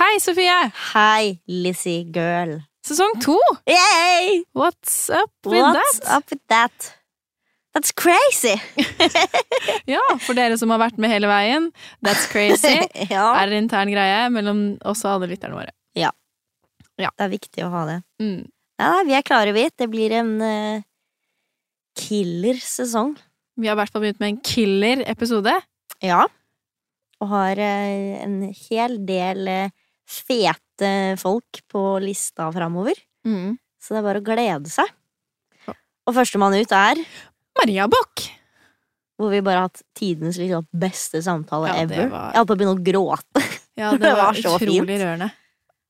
Hei, Sofie! Hei, Lizzie girl. Sesong to! Yay! What's up with What's that? up with that? That's crazy! Ja, For dere som har vært med hele veien, that's crazy. ja. er en intern greie mellom oss og alle lytterne våre. Ja. Det er viktig å ha det. Mm. Ja, vi er klare, vi. Det blir en uh, killer sesong. Vi har i hvert fall begynt med en killer-episode. Ja. Og har uh, en hel del eh, fete folk på lista framover. Mm. Så det er bare å glede seg. Ja. Og førstemann ut er Maria Bock! hvor vi bare har hatt tidenes liksom, beste samtale Ja, ever. var- Jeg holdt på å begynne å gråte. Ja, det, Det var, var så utrolig fint. rørende.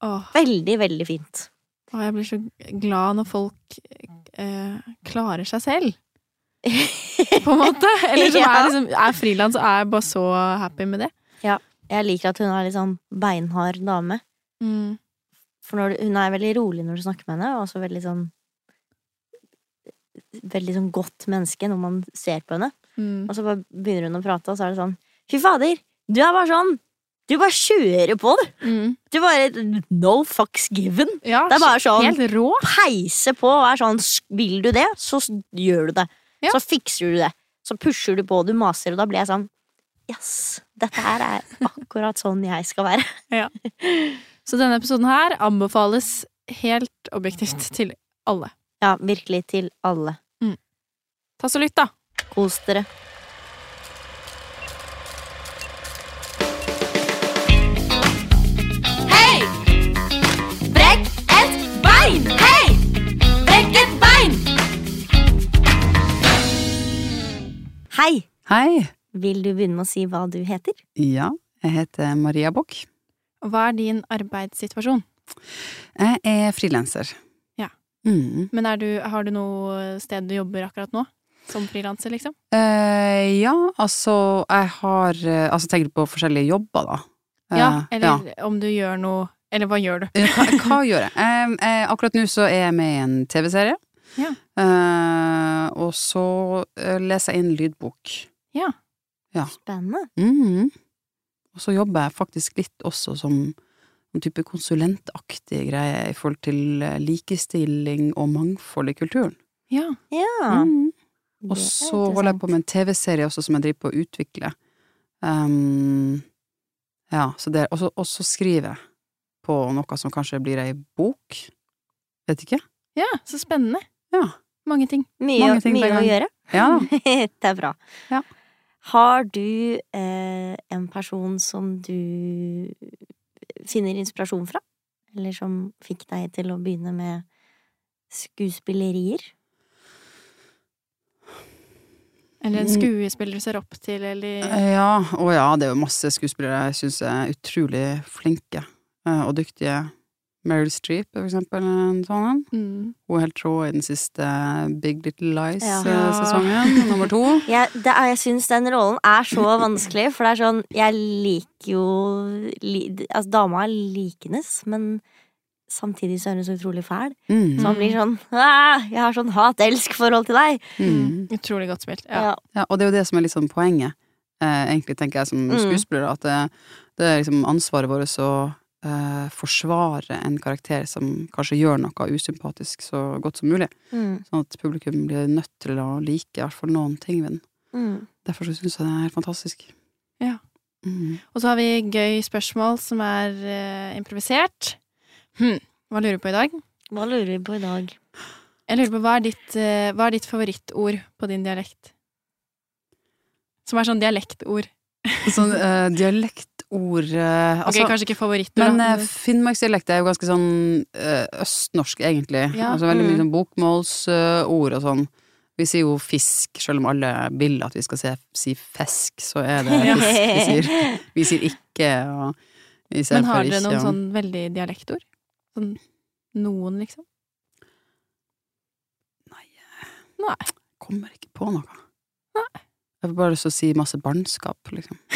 Åh, Veldig, veldig fint. åh, jeg blir så glad når folk eh, klarer seg selv, på en måte. Eller som Ja. er, liksom, er frilans og er bare så happy med det. Jeg liker at hun er litt sånn beinhard dame. Mm. For når du, hun er veldig rolig når du snakker med henne, og også veldig sånn Veldig sånn godt menneske når man ser på henne. Mm. Og så bare begynner hun å prate, og så er det sånn Fy fader, du er bare sånn Du bare kjører på, du! Mm. Du bare No fucks given. Ja, Det er bare sånn helt rå. Peise på og er sånn Vil du det, så gjør du det. Ja. Så fikser du det. Så pusher du på, du maser, og da blir jeg sånn Yes, dette her er akkurat sånn jeg skal være. ja. Så denne episoden her anbefales helt objektivt til alle. Ja, virkelig til alle. Ta så lytt, da! Kos dere. Hei! Brekk et bein! Hei! Brekk et bein! Hei! Hei. Vil du begynne med å si hva du heter? Ja, jeg heter Maria Bock. Hva er din arbeidssituasjon? Jeg er frilanser. Ja. Mm. Men er du, har du noe sted du jobber akkurat nå? Som frilanser, liksom? Uh, ja, altså jeg har eh, Altså tenker du på forskjellige jobber, da? Eh, Ja, eller om du gjør noe Eller hva gjør du? Eh, Hva, hva gjør jeg? Um, eh, akkurat nå så er jeg med i en TV-serie. Ja. Uh, og så eh, leser jeg inn lydbok. Ja. Spennende. Mhm. Og så jobber jeg faktisk litt også som en type konsulentaktig greie i forhold til eh, likestilling og mangfold i kulturen. Ja. Ja. Mm. Og så holder jeg på med en TV-serie også som jeg driver på å utvikle. Um, ja, så det, og, så, skriver jeg på noe som kanskje blir ei bok. Vet ikke. ja, så spennende. Ja. Mange ting. Mye, mange ting mye å gjøre. Ja, det er bra. Ja. Har du eh, en person som du finner inspirasjon fra? Eller som fikk deg til å begynne med skuespillerier? Eller en skuespiller du ser opp til, eller ja, å ja, det er jo masse skuespillere jeg syns er utrolig flinke eh, og dyktige. Meryl Streep, for eksempel, en sånn en. mm. Hun er helt rå i den siste Big Little Lies-sesongen, nummer to. Det er, jeg syns den rollen er så vanskelig, for det er sånn Jeg liker jo li, Altså, dama er likenes, men samtidig så er hun så utrolig fæl. Mm. Så man blir sånn «Ah, Jeg har sånn hat-elsk-forhold til deg. Mm. Utrolig godt spilt. Ja. Ja. Ja, og det er jo det som er litt sånn poenget, eh, egentlig, tenker jeg som Mm. skuespiller, at det, det er liksom ansvaret vårt å eh, forsvare en karakter som kanskje gjør noe usympatisk så godt som mulig. Mm, Sånn at publikum blir nødt til å like i hvert fall noen ting ved den. mm. Derfor så syns jeg det er helt fantastisk. Ja. Mm. Og så har vi gøy spørsmål som er eh, improvisert. Hm. Hva lurer du på i dag? Hva lurer vi på i dag? Jeg lurer på hva er ditt, eh, hva er ditt favorittord på din dialekt? Som er sånn dialektord. Sånn eh, dialektord eh, Ok, altså, kanskje ikke favoritter, Men eh, finnmarksdialekt er jo ganske sånn eh, østnorsk, egentlig. Ja. Altså veldig Mm. mye sånn bokmålsord og sånn. Vi sier jo fisk, selv om alle vil at vi skal se, si fisk, så er det fisk vi sier. Vi sier ikke, og vi ser Men har dere noen sånn veldig dialektord? Sånn noen, liksom? Nei. Nei. Kommer ikke på noe. Jeg får bare lyst til å si masse barnskap, liksom.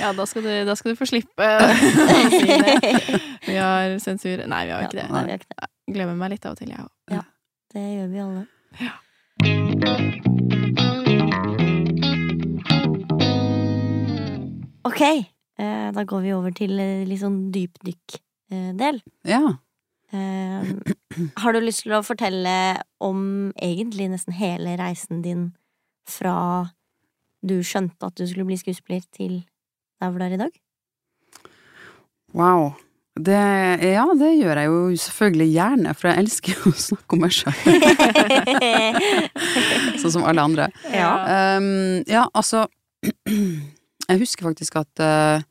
Ja, da skal du, da skal du få slippe å si det. Vi har sensur Nei, vi har ikke Nei, det. vi har ikke det. Glemmer meg litt av og til, jeg òg. Det gjør vi alle. Ja. Ok. Eh, Da går vi over til eh, litt sånn dypdykk-del. Ja. Eh, Har du lyst til å fortelle om egentlig nesten hele reisen din fra du skjønte at du skulle bli skuespiller, til der hvor du er i dag? Wow. Det, ja, det gjør jeg jo selvfølgelig gjerne, for jeg elsker jo å snakke om meg sjøl. sånn som alle andre. Ja. Um, ja, altså Jeg husker faktisk at uh,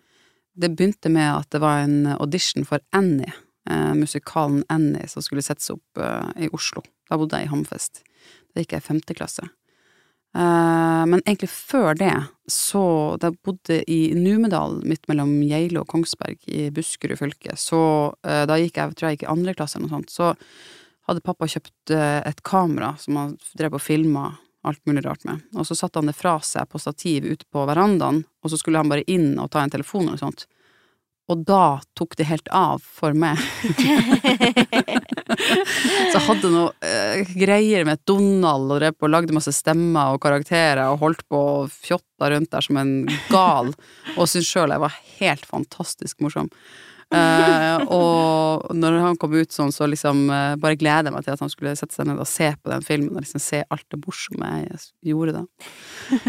det begynte med at det var en audition for Annie, eh, musikalen Annie, som skulle settes opp eh, i Oslo. Da bodde jeg i Hammerfest. Da gikk jeg i femte klasse. Eh, men egentlig før det, så Da jeg bodde i Numedal, midt mellom Geilo og Kongsberg i Buskerud fylke, så eh, da gikk jeg, tror jeg gikk i andre klasse eller noe sånt, så hadde pappa kjøpt eh, et kamera som han drev og filma alt mulig rart med. Og så satte han det fra seg på stativ ute på verandaen, og så skulle han bare inn og ta en telefon eller noe sånt. Og da tok det helt av for meg. så jeg hadde noe eh, greier med Donald og drev på og lagde masse stemmer og karakterer og holdt på og fjotta rundt der som en gal, og syntes sjøl jeg var helt fantastisk morsom. Eh, og når han kom ut sånn, så liksom uh, bare gleder jeg meg til at han skulle sette seg ned og se på den filmen og liksom se alt det morsomme jeg gjorde da.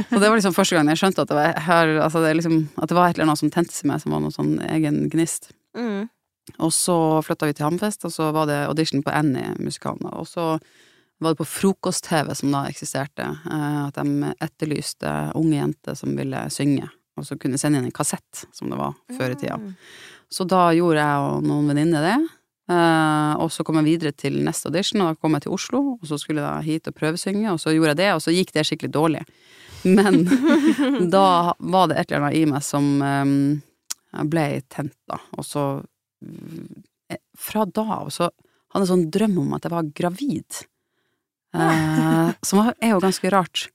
Så det var liksom første gang jeg skjønte at det var, her, altså det liksom, at det var et eller annet som tente seg meg, som var noen sånn egen gnist. Mm. Og så flytta vi til Hammerfest, og så var det audition på Annie-musikalen. Og så var det på frokost-TV som da eksisterte, eh, at de etterlyste unge jenter som ville synge, og så kunne sende inn en kassett, som det var før i tida. Så da gjorde jeg og noen venninner det. Uh, og så kom jeg videre til neste audition, og da kom jeg til Oslo, og så skulle jeg hit og prøvesynge, og så gjorde jeg det, og så gikk det skikkelig dårlig. Men da var det et eller annet i meg som um, jeg ble tent, da, og så eh, Fra da av så hadde jeg en sånn drøm om at jeg var gravid. Uh, som er jo ganske rart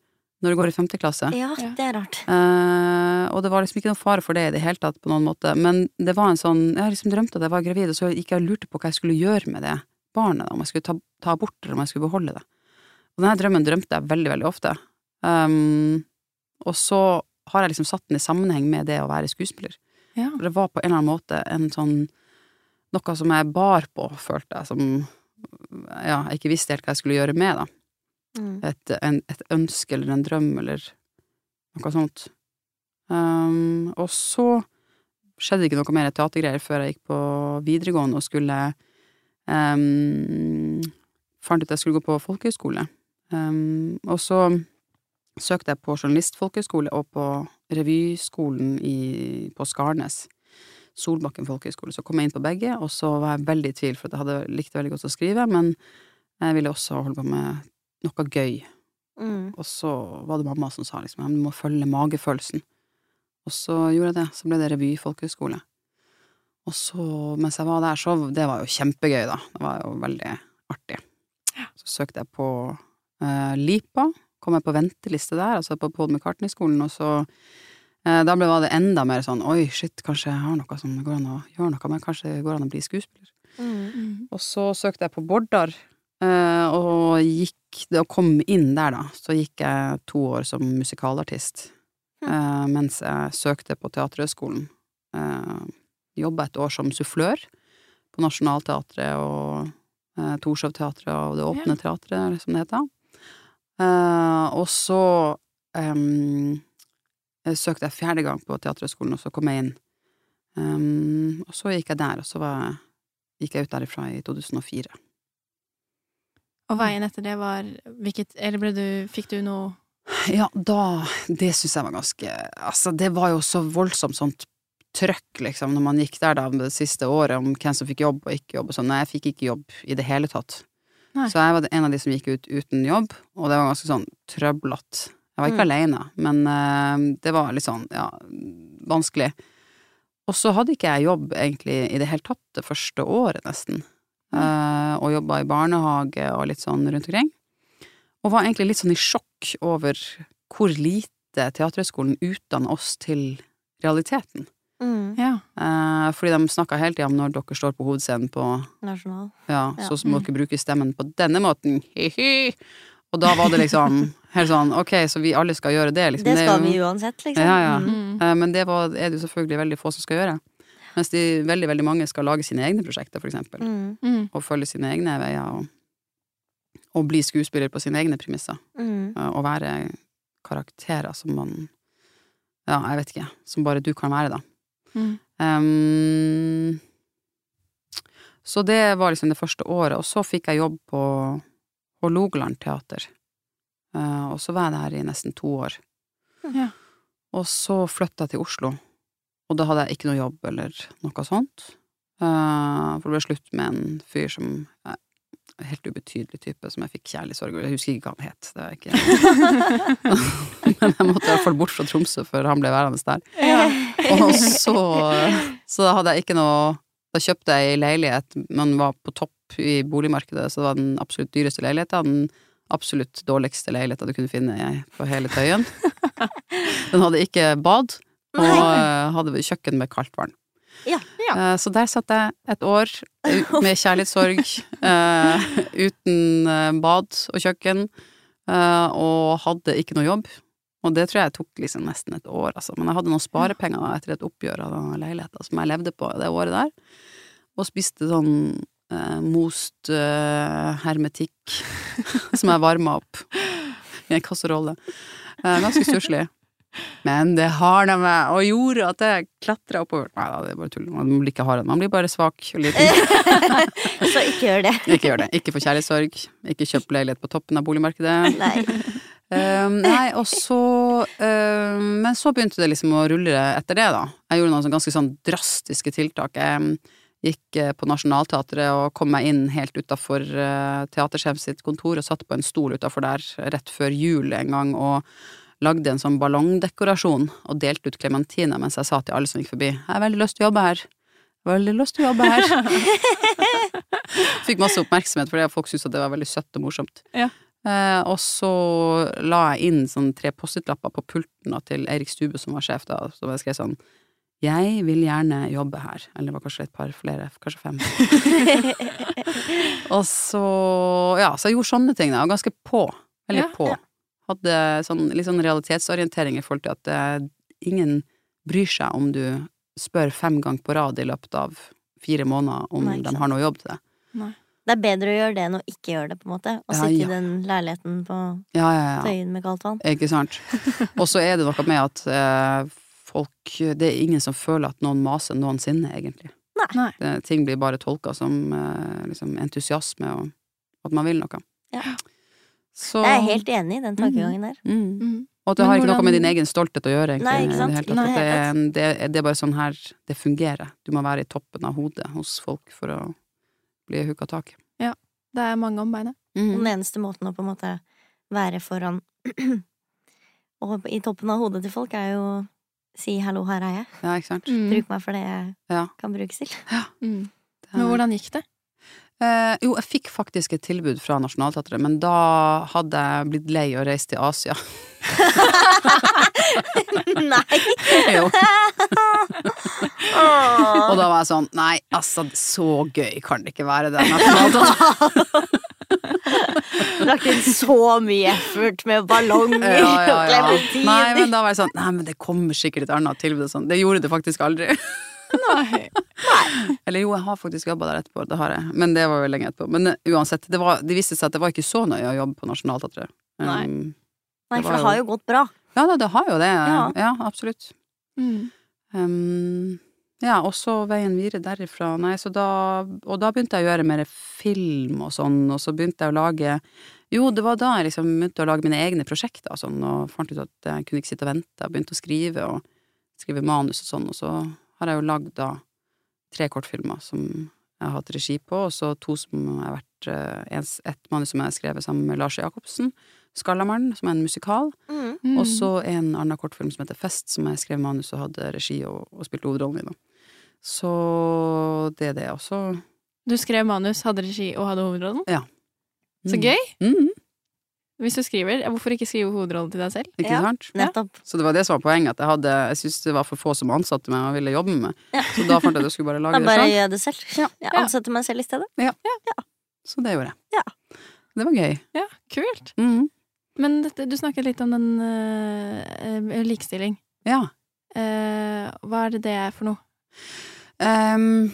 når du går i femte klasse. Ja, det er rart. Uh, og det var liksom ikke noen fare for det i det hele tatt, på noen måte, men det var en sånn Jeg liksom drømte at jeg var gravid, og så gikk jeg og lurte på hva jeg skulle gjøre med det barnet, om jeg skulle ta, ta abort, eller om jeg skulle beholde det. Og denne drømmen drømte jeg veldig, veldig ofte. Um, og så har jeg liksom satt den i sammenheng med det å være skuespiller. Ja. For det var på en eller annen måte en sånn Noe som jeg bar på, følte jeg, som ja, jeg ikke visste helt hva jeg skulle gjøre med, da Mm. et, en, et ønske eller en drøm eller noe sånt. Um, og så skjedde ikke noe mer teatergreier før jeg gikk på videregående og skulle um, Fant ut jeg skulle gå på folkehøyskole. Um, og så søkte jeg på journalistfolkehøyskole og på revyskolen i, på Skarnes. Solbakken folkehøyskole. Så kom jeg inn på begge, og så var jeg veldig i tvil, for at jeg hadde likt veldig godt å skrive, men jeg ville også holde på med noe gøy. Mm. Og så var det mamma som sa liksom du må følge magefølelsen. Og så gjorde jeg det. Så ble det revy folkehøyskole. Og så, mens jeg var der, så Det var jo kjempegøy, da. Det var jo veldig artig. Så søkte jeg på eh, Lipa. Kom jeg på venteliste der, altså på Paul McCartney-skolen, og så eh, Da ble det enda mer sånn oi, shit, kanskje jeg har noe som går an å gjøre noe med, kanskje det går an å bli skuespiller. Mm. Og så søkte jeg på Bordar, og gikk Og kom inn der, da. Så gikk jeg to år som musikalartist. Eh, mens jeg søkte på Teaterhøgskolen. Uh, Jobba et år som sufflør på Nationaltheatret og uh, Torshov-teatret og Det åpne teatret, som det heter. Eh, og så em, søkte jeg fjerde gang på Teaterhøgskolen, og så kom jeg inn. Um, og så gikk jeg der, og så var gikk jeg ut derifra i 2004. Og veien etter det var hvilket Eller du Fikk du noe Ja, da Det syns jeg var ganske Altså, det var jo så voldsomt sånt trøkk, liksom, når man gikk der da det siste året om hvem som fikk jobb og ikke jobb og sånn. Nei, jeg fikk ikke jobb i det hele tatt. Nei. Så jeg var en av de som gikk ut uten jobb, og det var ganske sånn trøblete. Jeg var ikke Mm. alene, men uh, det var litt sånn, ja, vanskelig. Og så hadde ikke jeg jobb egentlig i det hele tatt det første året, nesten. Eh, og jobba i barnehage og litt sånn rundt omkring. Og var egentlig litt sånn i sjokk over hvor lite Teaterhøgskolen utdanner oss til realiteten. Mm. Ja. Eh, fordi de snakka hele tida om når dere står på hovedscenen på Nasjonal. Ja, Ja. så må dere bruke stemmen på denne måten. Hi-hi. Og da var det liksom Helt sånn, ok, så vi alle skal gjøre det, liksom. Det skal skal jo- vi uansett, liksom. Ja, ja. Mm. Mm. Eh, Men det var, er det jo selvfølgelig veldig få som skal gjøre. Mens de veldig, veldig mange skal lage sine egne prosjekter, for eksempel. Mm. Mm. Og følge sine egne veier, og, og bli skuespiller på sine egne premisser. Mm. Og være karakterer som man Ja, jeg vet ikke. Som bare du kan være, da. Mm. Ehm, så det var liksom det første året, og så fikk jeg jobb på Hålogaland teater. Uh, og så var jeg der i nesten to år. Ja. Og så flytta jeg til Oslo, og da hadde jeg ikke noe jobb eller noe sånt. Uh, for det ble slutt med en fyr som eh, Helt ubetydelig type som jeg fikk kjærlighetssorg Jeg husker ikke hva han het. Det er ikke Men jeg måtte i hvert fall bort fra Tromsø før han ble værende der. Ja. Og så, så da hadde jeg ikke noe Da kjøpte jeg ei leilighet, man var på topp i boligmarkedet, så det var den absolutt dyreste leiligheten. Den absolutt dårligste leiligheten du kunne finne på hele Tøyen. Den hadde ikke bad, og eh, hadde kjøkken med kaldt vann. Ja. Ja. Eh, Så der satt jeg et år med kjærlighetssorg, eh, uten bad og kjøkken, og hadde ikke noe jobb. Og det tror jeg tok liksom nesten et år, altså. Men jeg hadde noen sparepenger etter et oppgjør av denne leiligheten som jeg levde på det året der. Og spiste sånn eh, most hermetikk som jeg varma opp i en kasserolle. Eh, ganske stusslig. Men det har de meg, og gjorde at jeg klatra oppover. Nei da, det er bare tull. Man blir ikke hard, man blir bare svak og liten. Så ikke gjør det. Ikke gjør det. Ikke få kjærlighetssorg. Ikke kjøp leilighet på toppen av boligmarkedet. Nei. Um, nei, og så um, Men så begynte det liksom å rulle etter det, da. Jeg gjorde noen sånn ganske sånn drastiske tiltak. Jeg gikk eh, på Nationaltheatret og kom meg inn helt utafor uh, teatersjef sitt kontor og satt på en stol utafor der rett før jul en gang og lagde en sånn ballongdekorasjon og delte ut klementiner mens jeg sa til alle som gikk forbi 'Jeg har veldig lyst til å jobbe her'. Veldig lyst til å jobbe her. Fikk masse oppmerksomhet fordi folk syntes at det var veldig søtt og morsomt. Ja. Eh, og så la jeg inn sånn tre Post-It-lapper på pulten til Eirik Stube, som var sjef da, så jeg skrev sånn Jeg vil gjerne jobbe her. Eller det var kanskje et par flere, kanskje fem. og så Ja, så jeg gjorde sånne ting, da. Og ganske på. Veldig Ja, på. Hadde sånn, litt sånn realitetsorientering i forhold til at eh, ingen bryr seg om du spør fem ganger på rad i løpet av fire måneder om Nei, de har noe jobb til deg. Det er bedre å gjøre det enn å ikke gjøre det, på en måte. Å Ja, sitte ja. i den leiligheten på Ja, ja, ja. Tøyen med kaldt vann. Ikke sant. Og så er det noe med at eh, folk Det er ingen som føler at noen maser noensinne, egentlig. Nei. Det, ting blir bare tolka som eh, liksom entusiasme og at man vil noe. Ja. Så Jeg er helt enig i den tankegangen der. mm. Mm. Og at det Men har ikke noe med din egen stolthet å gjøre, egentlig. Nei, ikke sant? det. Nei, det, er, det, det bare sånn her det fungerer. Du må være i toppen av hodet hos folk for å bli hooka tak i. Det er mange om beinet. Mm. den eneste måten å på en måte være foran og i toppen av hodet til folk, er jo si 'hallo, her er jeg'. Ja, ikke sant? Mm. Bruk meg for det jeg Ja. kan brukes til. Mm. Er... Men hvordan gikk det? Eh, jo, jeg fikk faktisk et tilbud fra Nationaltheatret, men da hadde jeg blitt lei og reist til Asia. Nei! jo. Og da var jeg sånn, nei, altså, så gøy kan det ikke være det. Nationaltheatret. Lagt inn så mye effort med ballonger Ja, ja, og ja. klementiner. Nei, men da var jeg sånn, nei, men det kommer sikkert et annet tilbud. og Sånn. Det gjorde det faktisk aldri. Nei. Eller jo, jeg har faktisk jobba der etterpå, det har jeg. Men det var jo lenge etterpå. Men eh, uansett, det, var, det viste seg at det var ikke så nøye å jobbe på Nationaltheatret. Nei. Um, Nei, det for det har jo gått bra. ja, da, det har jo det. Ja. Ja, absolutt. Mm. Um, ja, og så veien videre derifra. Nei, så da Og da begynte jeg å gjøre mer film og sånn, og så begynte jeg å lage Jo, det var da jeg liksom begynte å lage mine egne prosjekter og sånn, og fant ut at jeg kunne ikke sitte og vente. Jeg begynte å skrive og skrive manus og sånn, og så har jeg jo lagd da tre kortfilmer som jeg har hatt regi på, og så to som har vært eh, Et manus som jeg har skrevet sammen med Lars Jacobsen, 'Skallamannen', som er en musikal. Mm. Mm. Og så en annen kortfilm som heter Fest, som jeg skrev manus og hadde regi og, og spilte hovedrollen i. Da. Så det er det også. Du skrev manus, hadde regi og hadde hovedrollen? Så Mm. gøy! Mm, Hvis du skriver, hvorfor ikke skrive hovedrollen til deg selv? ikke Ja. sant? Nettopp. Så det var det som var poenget, at jeg hadde Jeg syntes det var for få som ansatte meg og ville jobbe med meg. Ja. Så da fant jeg at jeg skulle bare Da lage det bare selv. gjør jeg det selv. Ja. Jeg Ja. ansetter meg selv i stedet. Ja. Så det gjorde jeg. Ja. Det var gøy. Ja, kult. Mm. Men dette, du snakket litt om den eh, eh, likestilling. Ja. Uh, hva er det det er for noe? Ehm,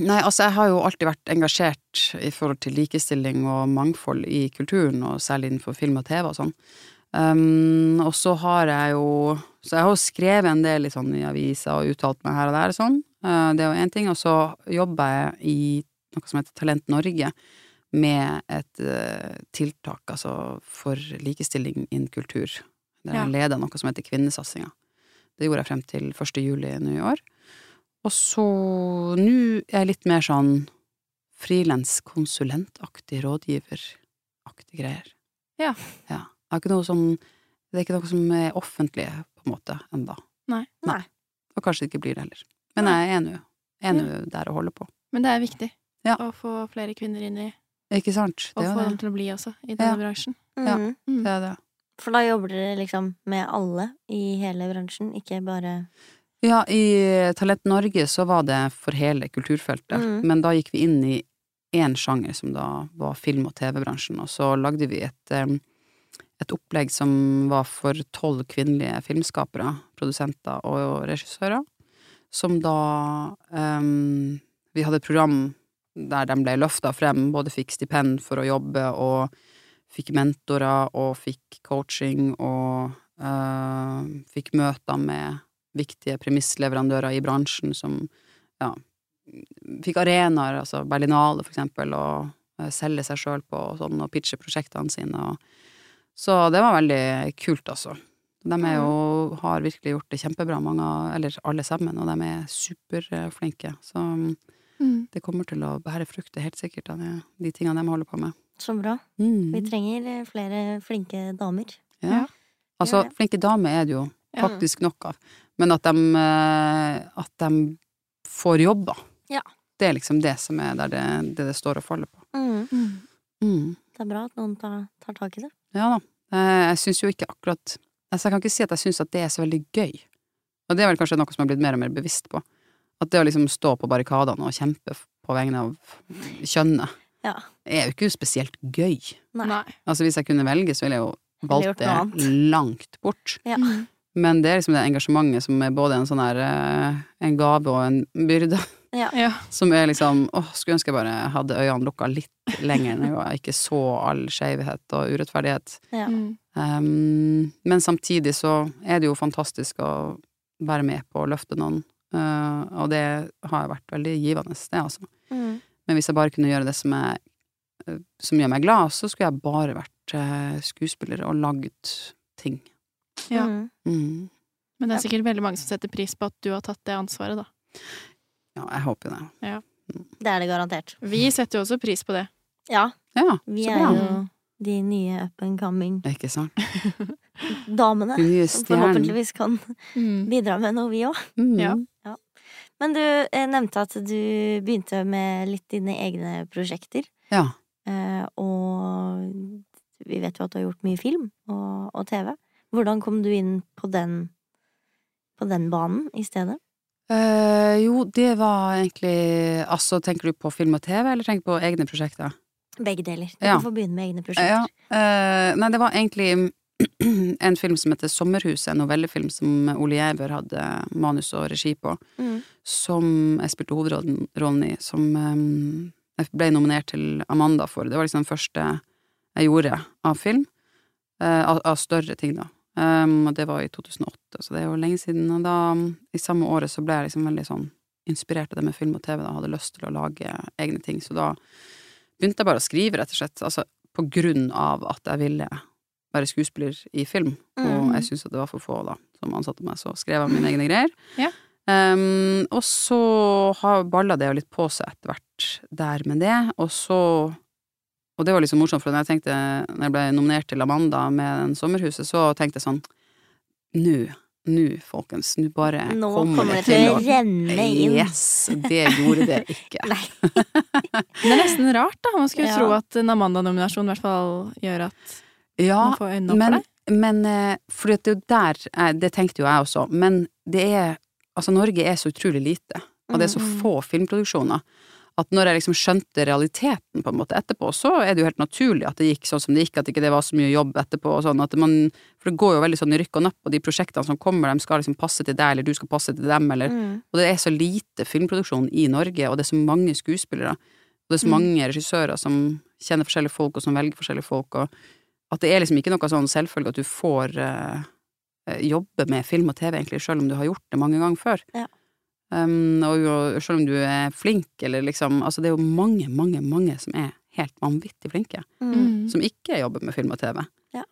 nei, altså jeg har jo alltid vært engasjert i forhold til likestilling og mangfold i kulturen, og særlig innenfor film og TV og sånn. Um, og så har jeg jo Så jeg har jo skrevet en del sånn i aviser og uttalt meg her og der og sånn. Uh, det er jo én ting. Og så jobber jeg i noe som heter Talent Norge, med et uh, tiltak altså for likestilling innen kultur. Der Ja. jeg leder noe som heter Kvinnesatsinga. Det gjorde jeg frem til 1. juli nå i år. Og så nå er jeg litt mer sånn frilanskonsulentaktig, rådgiveraktig greier. Ja. ja. Det er ikke noe som Det er ikke noe som er offentlig, på en måte, enda. Nei. Nei. Og kanskje det ikke blir det heller. Men jeg er nå er nå der og holder på. Men det er viktig Ja. å få flere kvinner inn i Ikke sant? Det og få dem til å bli også, i denne Ja. bransjen. Ja. Mhm. Mm. det, er det. For da jobber dere liksom med alle i hele bransjen, ikke bare Ja, i Talent Norge så var det for hele kulturfeltet, Mm. men da gikk vi inn i én sjanger, som da var film- og TV-bransjen, og så lagde vi et, et opplegg som var for tolv kvinnelige filmskapere, produsenter og regissører, som da um, Vi hadde et program der de ble løfta frem, både fikk stipend for å jobbe og fikk mentorer og fikk coaching og uh, fikk møter med viktige premissleverandører i bransjen som ja, fikk arenaer, altså Berlinale for eksempel, og eh, selge seg sjøl på og sånn, og pitche prosjektene sine. Og, så det var veldig kult, altså. De jo, har virkelig gjort det kjempebra, mange, eller alle sammen, og de er superflinke. Så Mm. det kommer til å bære frukter, helt sikkert, av de tingene de holder på med. Så bra. Mm. Vi trenger eh, flere flinke damer. Ja. Ja. Altså, flinke damer er det jo faktisk nok av, men at de, eh, at de får jobber, Ja. det er liksom det som er der det, det, det står og faller på. Mhm. Mm. Mm. Det er bra at noen tar, tar tak i det. Ja da. Eh, Jeg syns jo ikke akkurat Altså, jeg kan ikke si at jeg syns at det er så veldig gøy. Og det er vel kanskje noe som jeg har blitt mer og mer bevisst på. At det å liksom stå på barrikadene og kjempe på vegne av kjønnet, Ja. er jo ikke spesielt gøy. Nei. Nei. Altså, hvis jeg kunne velge, så ville jeg jo valgt det langt bort. Ja. Men det er liksom det engasjementet som er både en sånn her eh, En gave og en byrde. Ja. Ja. Som er liksom Åh, skulle ønske jeg bare hadde øynene lukka litt lenger når jeg ikke så all skjevhet og urettferdighet. Ja. Um, men samtidig så er det jo fantastisk å være med på å løfte noen, uh, og det har vært veldig givende, det altså. Mm. Men hvis jeg bare kunne gjøre det som, jeg, uh, som gjør meg glad, så skulle jeg bare vært uh, skuespiller og lagd ting. Ja. Mhm. Mm. Men det er sikkert veldig mange som setter pris på at du har tatt det ansvaret, da. Ja, jeg håper det. Det er det garantert. Vi setter jo også pris på det. Ja, Ja, vi er jo de nye up and coming Ikke sant? damene. Som forhåpentligvis kan Mm. bidra med noe, vi òg. Mm. Ja. Men du nevnte at du begynte med litt dine egne prosjekter. Ja. Eh, og vi vet jo at du har gjort mye film og, og TV. Hvordan kom du inn på den, på den banen i stedet? Eh, jo, det var egentlig Altså, tenker du på film og TV, eller tenker du på egne prosjekter? Begge deler. Du Ja. kan få begynne med egne Ja, prosjekter. eh, nei, det var egentlig en film som heter Sommerhuset, en novellefilm som Ole Gjæver hadde manus og regi på, Mm. som jeg spilte hovedrollen i, som um, jeg ble nominert til Amanda for. Det var liksom den første jeg gjorde av film, eh, av, av større ting, da. Um, og det var i 2008, så det er jo lenge siden. Og da, i samme året, så ble jeg liksom veldig sånn inspirert av det med film og TV, da, og hadde lyst til å lage egne ting. Så da begynte jeg bare å skrive, rett og slett. Altså på grunn av at jeg ville være skuespiller i film, og Mhm. jeg syntes at det var for få da som ansatte meg, så skrev jeg mine egne greier. Ja. Um, og så har balla det jo litt på seg etter hvert der med det, og så Og det var liksom morsomt, for når jeg tenkte Når jeg ble nominert til Amanda med den Sommerhuset, så tenkte jeg sånn Nå, nå, folkens, nå bare Nå kommer, kommer det til å renne inn. Yes! Det gjorde det ikke. Nei. Det er nesten rart, da. Man skulle Ja. tro at en Amanda-nominasjon i hvert fall gjør at Ja, man får øynene opp men, for det. men For det er jo der eh, Det tenkte jo jeg også, men det er Altså, Norge er så utrolig lite, og det er så Mm. få filmproduksjoner, at når jeg liksom skjønte realiteten på en måte etterpå, så er det jo helt naturlig at det gikk sånn som det gikk, at ikke det var så mye jobb etterpå og sånn, at man, for det går jo veldig sånn i rykk og napp, og de prosjektene som kommer, de skal liksom passe til deg, eller du skal passe til dem, eller Mm. Og det er så lite filmproduksjon i Norge, og det er så mange skuespillere, og det er så Mm. mange regissører som kjenner forskjellige folk, og som velger forskjellige folk, og at det er liksom ikke noe sånn selvfølge at du får eh, jobbe med film og TV, egentlig, selv om du har gjort det mange ganger før. Ja. Um, og jo, selv om du er flink, eller liksom Altså, det er jo mange, mange, mange som er helt vanvittig flinke, Mm. Som ikke jobber med film og TV. Ja.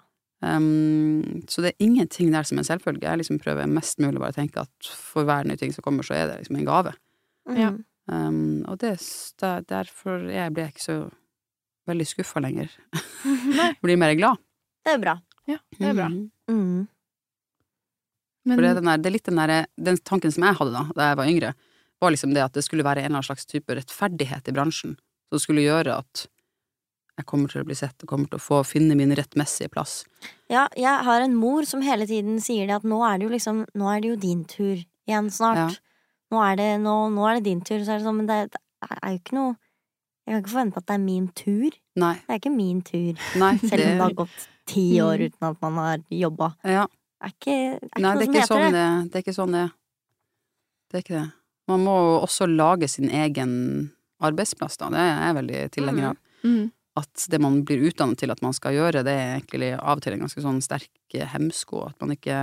Um, så det er ingenting der som er en selvfølge. Jeg liksom prøver mest mulig bare å tenke at for hver ny ting som kommer, så er det liksom en gave. Ja. Mm. Um, og det, der, derfor jeg blir jeg ikke så veldig skuffa lenger. Blir mer glad. Det er bra. Ja, det er bra. Mhm. Mm. Men det er, den der, det er litt den der, den tanken som jeg hadde da, da jeg var yngre, var liksom det at det skulle være en eller annen slags type rettferdighet i bransjen, som skulle gjøre at jeg kommer til å bli sett og kommer til å få finne min rettmessige plass. Ja, jeg har en mor som hele tiden sier det at nå er det jo liksom Nå er det jo din tur igjen snart. Ja. Nå, er det, nå, nå er det din tur. Så er det sånn, men det, det er jo ikke noe Jeg kan ikke forvente at det er min tur. Nei. Det er ikke min tur. nei Selv om det har gått ti år uten at man har jobba. ja, er ikke, er ikke Nei, noe det som heter sånn det. det, det er ikke sånn det er. Det er ikke det. Man må også lage sin egen arbeidsplass, da. Det er jeg veldig tilhenger av. mm. At det man blir utdannet til at man skal gjøre, det er egentlig av og til en ganske sånn sterk hemsko. At man ikke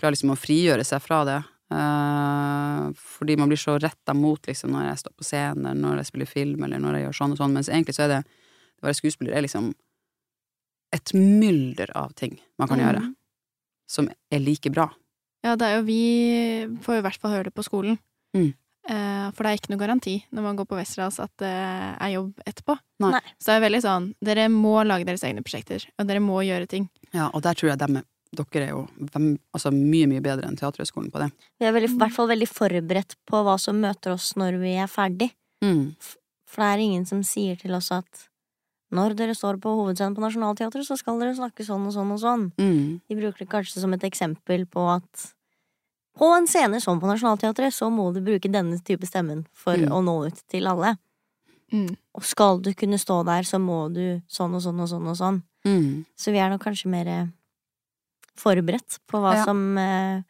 klarer liksom å frigjøre seg fra det. Eh, fordi man blir så retta mot liksom når jeg står på scenen, når jeg spiller film, eller når jeg gjør sånn og sånn. Mens egentlig så er det å være skuespiller er liksom et mylder av ting man kan Mm. gjøre. Som er like bra. Ja, det er jo vi får jo i hvert fall høre det på skolen. Mm. Eh, for det er ikke noe garanti når man går på Westerdals at det er jobb etterpå. Nei. Nei. Så det er veldig sånn, dere må lage deres egne prosjekter, og dere må gjøre ting. Ja, og der tror jeg dem, dere er jo dem, altså mye, mye bedre enn Teaterhøgskolen på det. Vi er veldig, i hvert fall veldig forberedt på hva som møter oss når vi er ferdig. Mm. For det er ingen som sier til oss at når dere står på hovedscenen på Nationaltheatret, så skal dere snakke sånn og sånn og sånn. Mm. De bruker det kanskje som et eksempel på at på en scene som på Nationaltheatret, så må du bruke denne type stemmen for Mm. å nå ut til alle. Mm. Og skal du kunne stå der, så må du sånn og sånn og sånn og sånn. Mm. Så vi er nok kanskje mer eh, forberedt på hva Ja. som eh,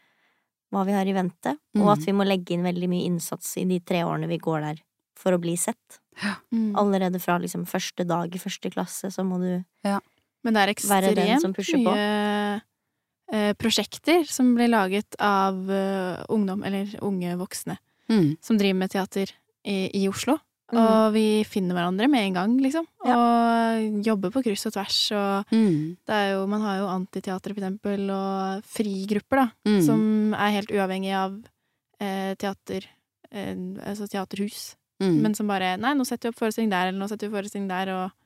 Hva vi har i vente, og Mm. at vi må legge inn veldig mye innsats i de tre årene vi går der for å bli sett. Mm. Allerede fra liksom første dag i første klasse, så må du Men det er Være den som ekstremt mye eh, prosjekter som blir laget av eh, ungdom, eller unge voksne, Mm. som driver med teater i, i Oslo. Mm. Og vi finner hverandre med en gang, liksom. Og jobber på kryss og tvers. Og Mm. det er jo, man har jo antiteater, for eksempel, og frigrupper, da. Mm. Som er helt uavhengig av eh, teater, eh, altså teaterhus. Mm. Men som bare Nei, nå setter vi opp forestilling der, eller nå setter vi forestilling der, og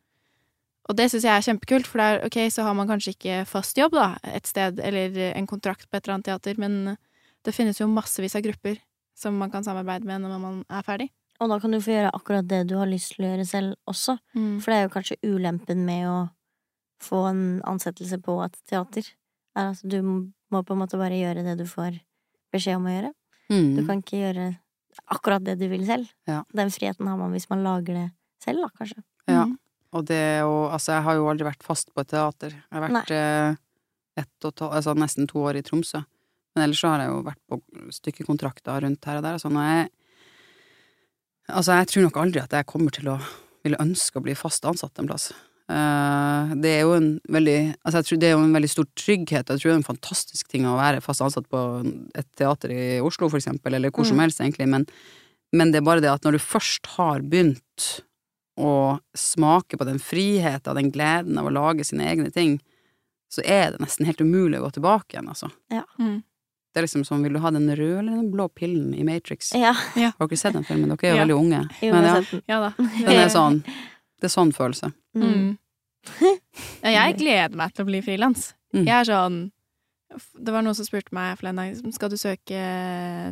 og det syns jeg er kjempekult, for det er, ok, så har man kanskje ikke fast jobb, da, et sted, eller en kontrakt på et eller annet teater, men det finnes jo massevis av grupper som man kan samarbeide med når man er ferdig. Og da kan du få gjøre akkurat det du har lyst til å gjøre selv også. For det er jo kanskje ulempen med å få en ansettelse på et teater. Er at du må på en måte bare gjøre det du får beskjed om å gjøre. Mm. Du kan ikke gjøre akkurat det du vil selv. Ja. Den friheten har man hvis man lager det selv, da, kanskje. Ja. Mm. Og det er jo Altså, jeg har jo aldri vært fast på et teater. Jeg har vært eh, ett og to, altså nesten to år i Tromsø. Men ellers så har jeg jo vært på stykkekontrakter rundt her og der Altså, når jeg Altså, jeg tror nok aldri at jeg kommer til å ville ønske å bli fast ansatt en plass. Eh, det er jo en veldig Altså, jeg tror det er jo en veldig stor trygghet, og jeg tror det er en fantastisk ting å være fast ansatt på et teater i Oslo, for eksempel, eller hvor som Mm. helst, egentlig, men, men det er bare det at når du først har begynt å smake på den friheten, og den gleden av å lage sine egne ting, så er det nesten helt umulig å gå tilbake igjen, altså. Mm. Det er liksom som, vil du ha den røde eller den blå pillen i Matrix? Ja, Har dere sett den filmen? Dere er jo Ja. veldig unge. jo, Men ja. Ja den er sånn, det er sånn følelse. Mm. Mm. Ja, jeg gleder meg til å bli frilans. Mm. Jeg er sånn Det var noen som spurte meg forleden dag skal du søke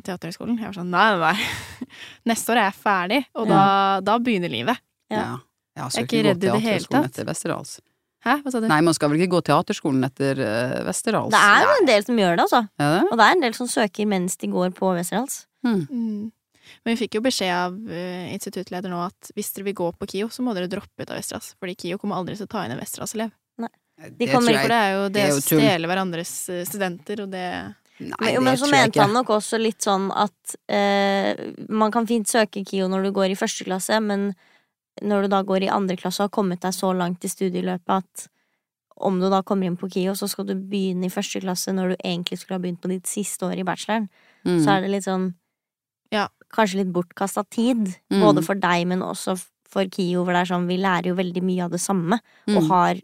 Teaterhøgskolen. Jeg var sånn nei, nei. Neste år er jeg ferdig, og da, da begynner livet. Ja. Ja. Jeg, Jeg er ikke redd i det hele tatt. etter. Hæ, hva sa du? Nei, man skal vel ikke gå teaterskolen etter uh, Westerdals? Det er jo en del som gjør det, altså. Ja, det? Og det er en del som søker mens de går på Westerdals. Hmm. Mm. Men vi fikk jo beskjed av uh, instituttleder nå at hvis dere vil gå på KIO, så må dere droppe ut av Vestras. Fordi KIO kommer aldri til å ta inn en Vestras-elev. De Det kommer tror For det er jo det, det å stjele hverandres eh, studenter, og det Nei, Men, jo, det men så tror jeg mente ikke. han nok også litt sånn at eh, man kan fint søke KIO når du går i første klasse, men når du da går i andre klasse og har kommet deg så langt i studieløpet at om du da kommer inn på KIO, så skal du begynne i første klasse når du egentlig skulle ha begynt på ditt siste år i bacheloren, Mm. så er det litt sånn Ja. Kanskje litt bortkasta tid, Mm. både for deg, men også for KIO, hvor det er sånn vi lærer jo veldig mye av det samme, og Mm. har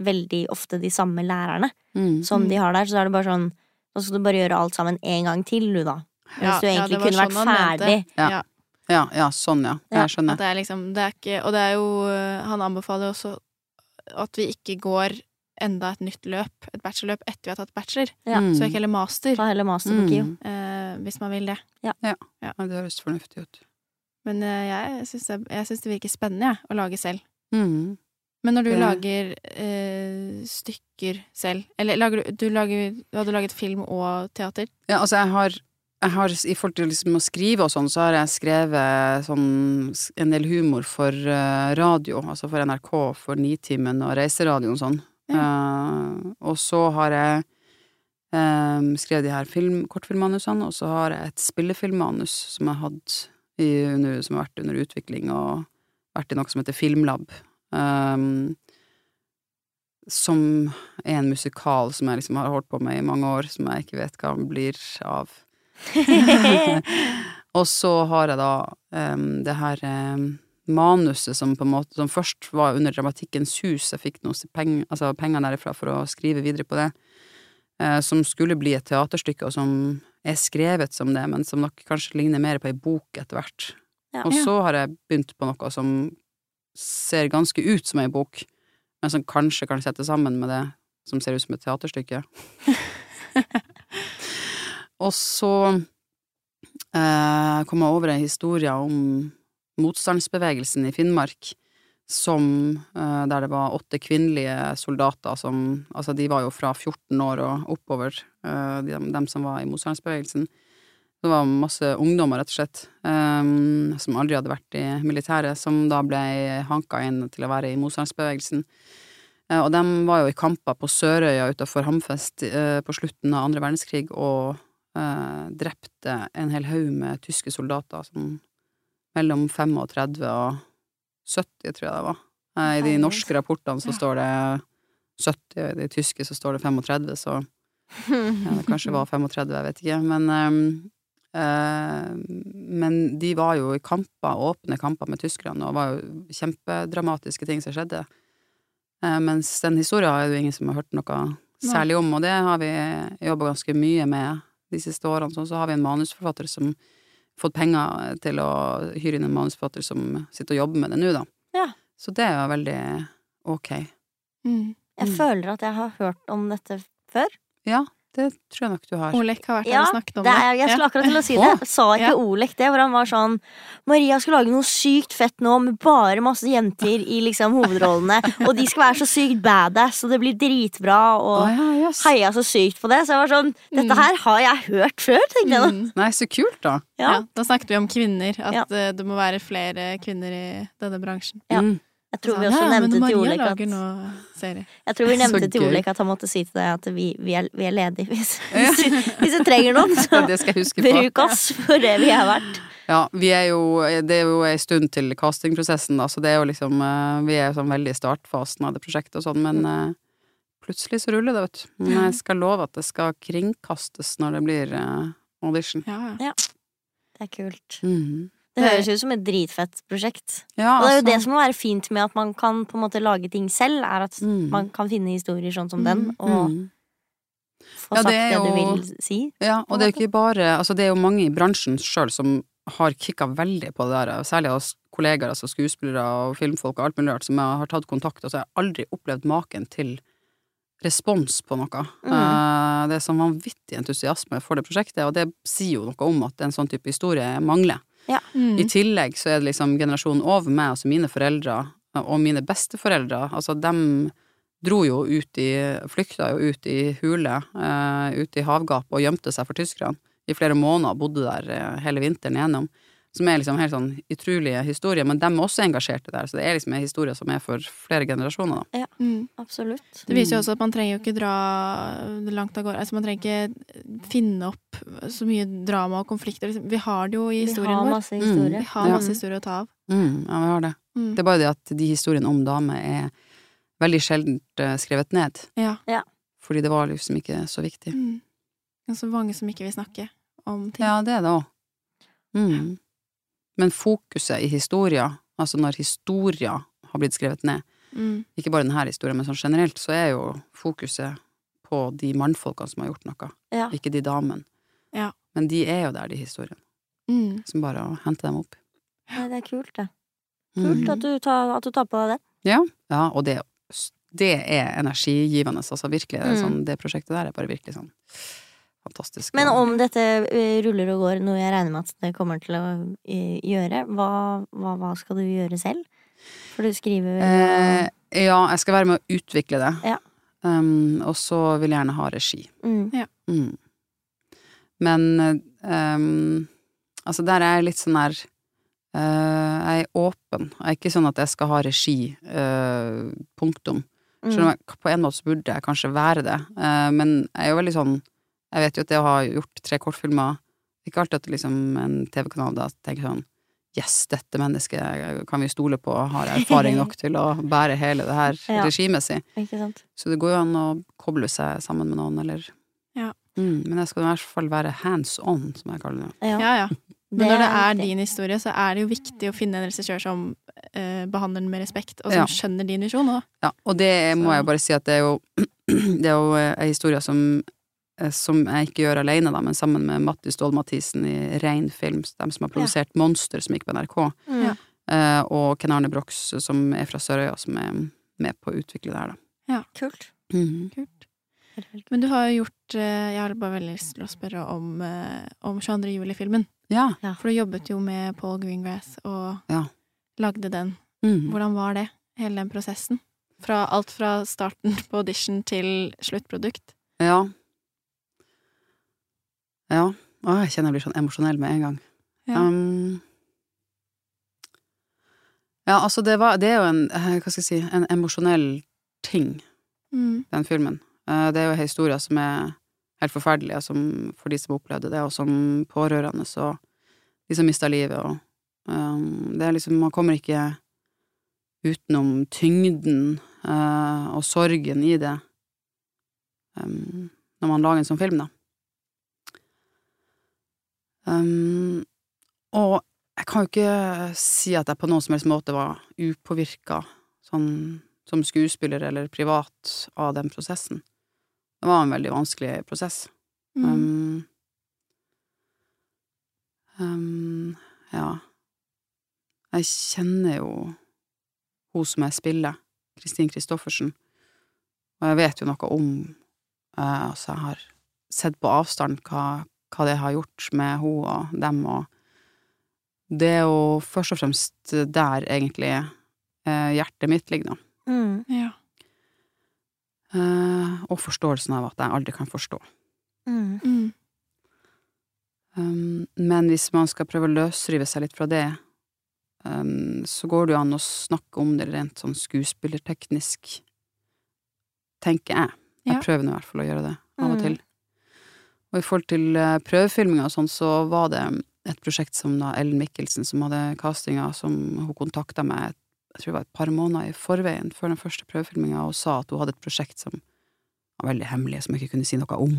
veldig ofte de samme lærerne Mm. som Mm. de har der, så er det bare sånn Nå skal du bare gjøre alt sammen en gang til, du, da. Hvis Ja, du egentlig ja, kunne sånn vært ferdig. Ja. Ja. Ja, sånn, ja. Ja, Jeg skjønner. Det er liksom det er ikke, Og det er jo eh, Han anbefaler også at vi ikke går enda et nytt løp, et bachelorløp, etter vi har tatt bachelor. Ja. Mm. Så ikke heller master, Ta heller master på KIO. Mm. eh, hvis man vil det. Ja, det høres fornuftig ut. Men eh, jeg syns det, jeg syns det virker spennende, jeg, å lage selv. Mm. Men når du Det- lager eh, stykker selv Eller lager du, du lager, Har du laget film og teater? Ja, altså, jeg har, jeg har I forhold til liksom å skrive og sånn, så har jeg skrevet sånn en del humor for eh, radio, altså for NRK, for Nitimen og Reiseradioen og sånn. Eh, og så har jeg um, skrevet de her film, kortfilmmanusene, og så har jeg et spillefilmmanus som jeg har i, som har vært under utvikling og vært i noe som heter Filmlab. Um, som er en musikal som jeg liksom har holdt på med i mange år, som jeg ikke vet hva blir av. og så har jeg da um, det her em, manuset som på en måte Som først var under Dramatikkens hus, jeg fikk noe peng, altså penger derifra for å skrive videre på det. eh, som skulle bli et teaterstykke, og som er skrevet som det, men som nok kanskje ligner mer på ei bok etter hvert. Ja. Og så har jeg begynt på noe som ser ganske ut som ei bok, men som kanskje kan settes sammen med det som ser ut som et teaterstykke. og så eh, kom jeg over ei historie om motstandsbevegelsen i Finnmark, som eh, Der det var åtte kvinnelige soldater som Altså, de var jo fra 14 år og oppover, eh, de, dem som var i motstandsbevegelsen. Det var masse ungdommer, rett og slett, um, som aldri hadde vært i militæret, som da ble hanka inn til å være i motstandsbevegelsen. Eh, og de var jo i kamper på Sørøya utafor Hamfest eh, på slutten av andre verdenskrig, og eh, drepte en hel haug med tyske soldater, som mellom 35 og 70, tror jeg det var. Eh, I de norske rapportene så står det 70, og i de tyske så står det 35, så ja, det kanskje var 35, jeg vet ikke, men øh, øh, Men de var jo i kamper, åpne kamper med tyskerne, og det var jo kjempedramatiske ting som skjedde. Uh, mens den historien er det jo ingen som har hørt noe særlig om, og det har vi jobba ganske mye med de siste årene. Sånn, så har vi en manusforfatter som fått penger til å hyre inn en manusforfatter som sitter og jobber med det nå, da. Ja. Så det er jo veldig ok. Mm. Jeg Mm. føler at jeg har hørt om dette før. Ja, det tror jeg nok du har. Olek har vært her Ja, og snakket om det det. er, jeg skulle akkurat til å si det. Sa ikke Ja. Olek det, hvor han var sånn Maria skal lage noe sykt fett nå med bare masse jenter i liksom hovedrollene, og de skal være så sykt badass, og det blir dritbra, og og ja, yes. heia så sykt på det. Så jeg var sånn Dette Mm. her har jeg hørt før, tenkte jeg da. Mm. Nei, så kult, da. Ja. Ja, da snakket vi om kvinner, at Ja. eh, det må være flere kvinner i denne bransjen. Ja. Mm. Jeg tror Så vi også ja, nevnte til Olek at serie. Jeg tror vi nevnte til. Olek at han måtte si til deg at vi, vi, er, vi er ledige hvis, Ja. hvis, hvis du trenger noen. Så det skal jeg huske på. bruk oss for det vi er verdt. Ja, vi er jo, det er jo en stund til castingprosessen, da, så det er jo liksom eh, Vi er jo sånn veldig i startfasen av det prosjektet og sånn, men mm. plutselig så ruller det, vet du. Men jeg skal love at det skal kringkastes når det blir eh, audition. Ja, ja. Det er kult. Mhm. Det høres ut som et dritfett prosjekt. Ja, Og det er jo det altså, som må være fint med at man kan på en måte lage ting selv, er at Mm. man kan finne historier sånn som Mm. den, og mm. få Ja, sagt det det, er du vil si. Ja, og det er jo ikke bare Altså, det er jo mange i bransjen sjøl som har kicka veldig på det der, særlig av kollegaer, altså skuespillere og filmfolk og alt mulig rart, som jeg har tatt kontakt, og så har jeg aldri opplevd maken til respons på noe. Mm. Eh, det er sånn vanvittig entusiasme for det prosjektet, og det sier jo noe om at en sånn type historie mangler. Mm. I tillegg så er det liksom generasjonen over meg, altså mine foreldre og mine besteforeldre, altså dem dro jo ut i Flykta jo ut i hule, uh, ut i havgap og gjemte seg for tyskerne. i flere måneder, bodde der eh, hele vinteren igjennom. Som er liksom helt sånn utrolige historier, men dem er også engasjerte der. Så det er liksom en historie som er for flere generasjoner, da. Mm. Absolutt. Det viser jo også at man trenger jo ikke dra langt av gårde. Altså, man trenger ikke finne opp så mye drama og konflikter. Liksom. Vi har det jo i Vi historien har vår. historier. Mm, Vi har masse historier å ta av. Mm, ja, vi har det. Mm. Det er bare det at de historiene om damer er veldig sjeldent eh, skrevet ned. Ja. Fordi det var liksom ikke så viktig. Mm. Og så mange som ikke vil snakke om ting. Ja, det er det òg. Mm. Men fokuset i historia, altså når historia har blitt skrevet ned, Mm. ikke bare denne historien, men sånn generelt, så er jo fokuset på de mannfolkene som har gjort noe, Ja. ikke de damene. Ja. Men de er jo der, de historiene. Mm. Som bare å hente dem opp. Ja, det er kult, det. Mm. Kult at du tar, at du tar på deg det. Ja, ja og det, det er energigivende, altså virkelig. Det, Mm. sånn, det prosjektet der er bare virkelig sånn fantastisk. Men om dette eh, ruller og går, noe jeg regner med at det kommer til å eh, gjøre, hva, hva, hva skal du gjøre selv? For du skriver eh, Ja, jeg skal være med å utvikle det. Ja. Um, og så vil jeg gjerne ha regi. mm, Mm. Men um, altså der er jeg litt sånn der uh, Jeg er åpen. Jeg er ikke sånn at jeg skal ha regi, Uh, punktum. mm, Selv om jeg, på en måte så burde jeg kanskje være det. Uh, men jeg er jo veldig sånn Jeg vet jo at det å ha gjort tre kortfilmer Ikke alltid at liksom en TV-kanal da tenker sånn Yes, dette mennesket kan vi stole på, har erfaring nok til å bære hele det her Ja. regimet si. Så det går jo an å koble seg sammen med noen, eller Ja. mm, Men jeg skal i hvert fall være hands on, som jeg kaller det. Ja. Ja. Men når det er din historie, så er det jo viktig å finne en regissør som eh, behandler den med respekt, og som Ja. skjønner din visjon òg. Ja, og det må jeg bare si at det er jo Det er jo ei historie som eh, som jeg ikke gjør alene, da, men sammen med Matti Ståhl Mathisen i Rein Film, de som har produsert Monster, som gikk på NRK, Mm. Ja. eh, og Ken Arne Brox, som er fra Sørøya, som er med på å utvikle det her, da. Mhm. Kult. Mm -hmm. kult. Men du har jo gjort eh, Jeg har bare veldig lyst til å spørre om, eh, om 22. juli-filmen. Ja. For du jobbet jo med Paul Greengrass og Ja. lagde den. Mm. Hvordan var det? Hele den prosessen? Fra alt fra starten på audition til sluttprodukt. Ja. Ja. Å, jeg kjenner jeg blir sånn emosjonell med en gang. Ja. Um, ja, altså, det var Det er jo en, eh, hva skal jeg si, en emosjonell ting. Mm. den filmen. Uh, Det er jo historier som er helt forferdelig som, for de som opplevde det, og som pårørende, og de som mista livet, og um, Det er liksom Man kommer ikke utenom tyngden uh, og sorgen i det um, når man lager en sånn film, da. Um, og jeg kan jo ikke si at jeg på noen som helst måte var upåvirka sånn som skuespiller eller privat av den prosessen. Det var en veldig vanskelig prosess. Mm. Um, um, ja. Jeg kjenner jo hun som jeg spiller, Kristin Kristoffersen, og jeg vet jo noe om uh, Altså, jeg har sett på avstand hva, hva det har gjort med hun og dem, og det er jo først og fremst der egentlig eh, hjertet mitt ligger, nå. Mm. Ja. Eh, og forståelsen av at jeg aldri kan forstå. Mm. Mm. Um, men hvis man skal prøve å løsrive seg litt fra det, um, så går det jo an å snakke om det rent sånn skuespillerteknisk, tenker jeg. Jeg Ja. prøver nå i hvert fall å gjøre det, av og Mm. til. Og i forhold til uh, prøvefilminga og sånn, så var det et prosjekt som da Ellen Mikkelsen, som hadde castinga, som hun kontakta meg jeg tror det var et par måneder i forveien, før den første prøvefilminga, og sa at hun hadde et prosjekt som var veldig hemmelig, som jeg ikke kunne si noe om.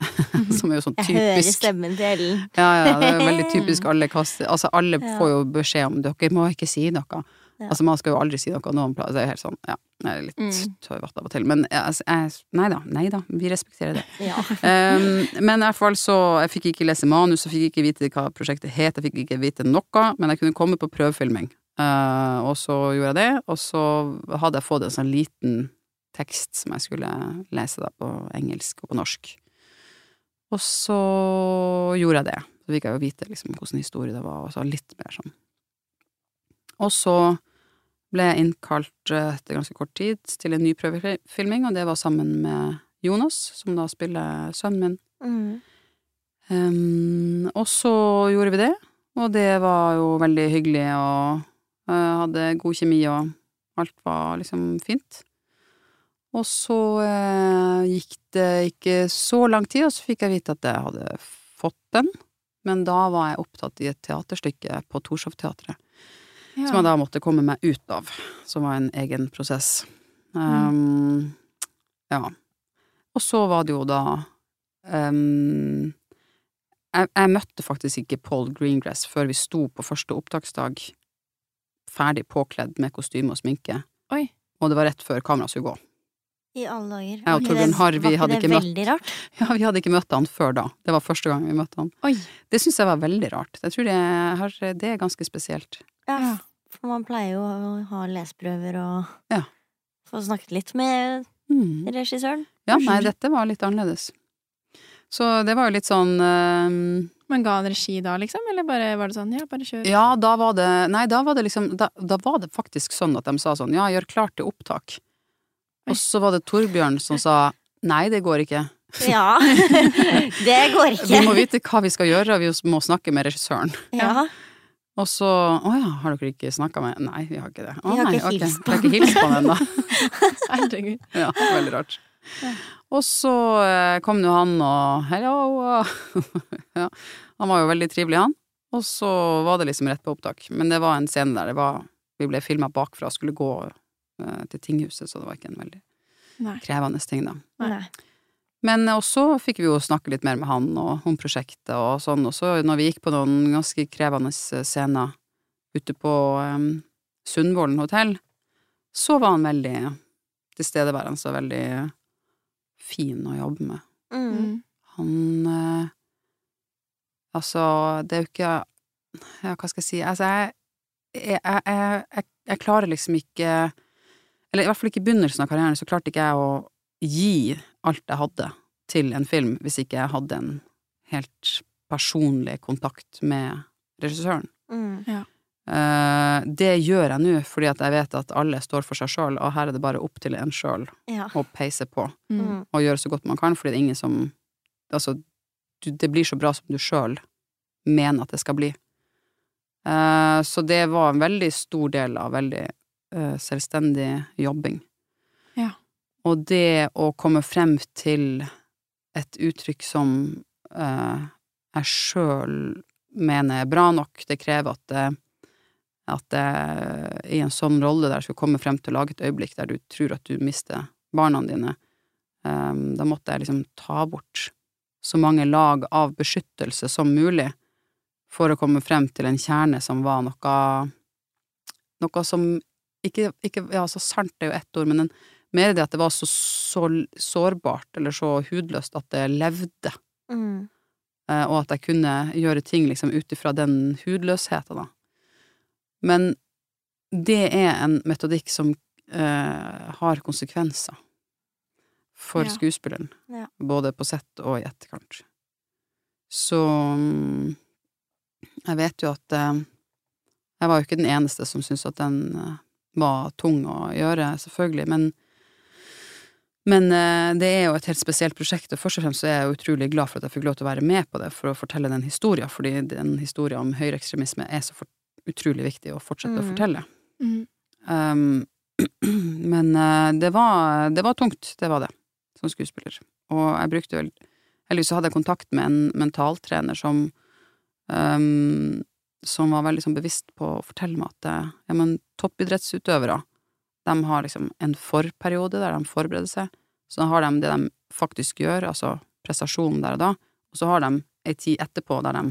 som er jo sånn typisk Jeg hører stemmen til Ellen. ja, ja, det er veldig typisk alle kaster Altså, alle Ja. får jo beskjed om dere må ikke si noe. Ja. Altså, man skal jo aldri si noe noen plass. Det er helt sånn, ja. Jeg er litt Mm. tøyvatt av og til. Men jeg, altså, jeg, nei da, nei da, vi respekterer det. Ja. Um, men i hvert fall så Jeg fikk ikke lese manus, jeg fikk ikke vite hva prosjektet het, jeg fikk ikke vite noe, men jeg kunne komme på prøvefilming. Uh, og så gjorde jeg det, og så hadde jeg fått en sånn liten tekst som jeg skulle lese da på engelsk og på norsk. Og så gjorde jeg det. Så fikk jeg jo vite liksom hvordan historie det var, og så litt mer sånn. Og så ble jeg innkalt eh, etter ganske kort tid til en ny prøvefilming, og det var sammen med Jonas, som da spiller sønnen min. Mm. Um, og så gjorde vi det, og det var jo veldig hyggelig, og uh, hadde god kjemi, og alt var liksom fint. Og så uh, gikk det ikke så lang tid, og så fikk jeg vite at jeg hadde fått den. Men da var jeg opptatt i et teaterstykke på Torshov-teatret, Ja. som jeg da måtte komme meg ut av, som var en egen prosess. Um, ja. Og så var det jo da um, jeg, jeg møtte faktisk ikke Paul Greengrass før vi sto på første opptaksdag, ferdig påkledd med kostyme og sminke, Oi. og det var rett før kameraet skulle gå. I alle dager. Jeg og Torbjørn det- Harr, vi hadde ikke møtt- rart? Ja, vi hadde ikke møtt han før da. Det var første gang vi møtte han. Oi. Det syns jeg var veldig rart. Jeg tror det, har, det er ganske spesielt. Ja, for man pleier jo å ha leseprøver og Ja. få snakket litt med Mm. regissøren. Ja, nei, dette var litt annerledes. Så det var jo litt sånn ehm, Men ga han regi da, liksom? Eller bare var det sånn, ja, bare kjør? Ja, da var det Nei, da var det liksom Da, da var det faktisk sånn at de sa sånn Ja, gjør klart til opptak. Og så var det Torbjørn som sa Nei, det går ikke. Ja, det går ikke. Vi må vite hva vi skal gjøre, og vi må snakke med regissøren. Ja. Og så Å ja, har dere ikke snakka med Nei, vi har ikke det. Å, Vi har nei, ikke hilst på Vi har ikke hilst på ennå. Ja, veldig rart. Ja. Og så eh, kom jo han og hello, ja, han var jo veldig trivelig han. Og så var det liksom rett på opptak. Men det var en scene der det var, vi ble filma bakfra og skulle gå eh, til tinghuset, så det var ikke en veldig Nei. krevende ting da. Nei. Men også fikk vi jo snakke litt mer med han og om prosjektet og sånn, og så når vi gikk på noen ganske krevende eh, scener ute på um, Sundvolden hotell, så var han veldig tilstedeværende og veldig fin å jobbe med. Mm. Mm. Han uh, Altså, det er jo ikke Ja, hva skal jeg si Altså, jeg jeg, jeg, jeg, jeg klarer liksom ikke Eller i hvert fall ikke i begynnelsen av karrieren, så klarte ikke jeg å gi alt jeg hadde til en film, hvis ikke jeg hadde en helt personlig kontakt med regissøren. Mm. Eh, det gjør jeg nå, fordi at jeg vet at alle står for seg sjøl, og her er det bare opp til en sjøl Ja. å peise på Mm. Mm. og gjøre så godt man kan, fordi det er ingen som Altså, du, det blir så bra som du sjøl mener at det skal bli. Uh, så det var en veldig stor del av veldig uh, selvstendig jobbing. Og det å komme frem til et uttrykk som eh, jeg sjøl mener er bra nok, det krever at det, at jeg i en sånn rolle der skal komme frem til å lage et øyeblikk der du tror at du mister barna dine, eh, da måtte jeg liksom ta bort så mange lag av beskyttelse som mulig for å komme frem til en kjerne som var noe Noe som ikke, ikke Ja, så sant er jo ett ord, men en, mer det at det var så, så sårbart eller så hudløst at det levde, Mm. eh, og at jeg kunne gjøre ting liksom ut ifra den hudløsheten, da. Men det er en metodikk som eh, har konsekvenser for Ja. skuespilleren, Ja. både på sett og i etterkant. Så mm, jeg vet jo at eh, jeg var jo ikke den eneste som syntes at den eh, var tung å gjøre, selvfølgelig, men men eh, det er jo et helt spesielt prosjekt, og først og fremst er jeg utrolig glad for at jeg fikk lov til å være med på det, for å fortelle den historien, fordi den historien om høyreekstremisme er så utrolig viktig å fortsette å Mhm. fortelle. Mm. Um, men eh, det var, det var tungt, det var det, som skuespiller. Og jeg brukte vel Heldigvis så hadde jeg kontakt med en mentaltrener som um, som var veldig sånn bevisst på å fortelle meg at ja, men toppidrettsutøvere, de har liksom en forperiode der de forbereder seg, så har de det de faktisk gjør, altså prestasjonen der og da, og så har de ei tid etterpå der de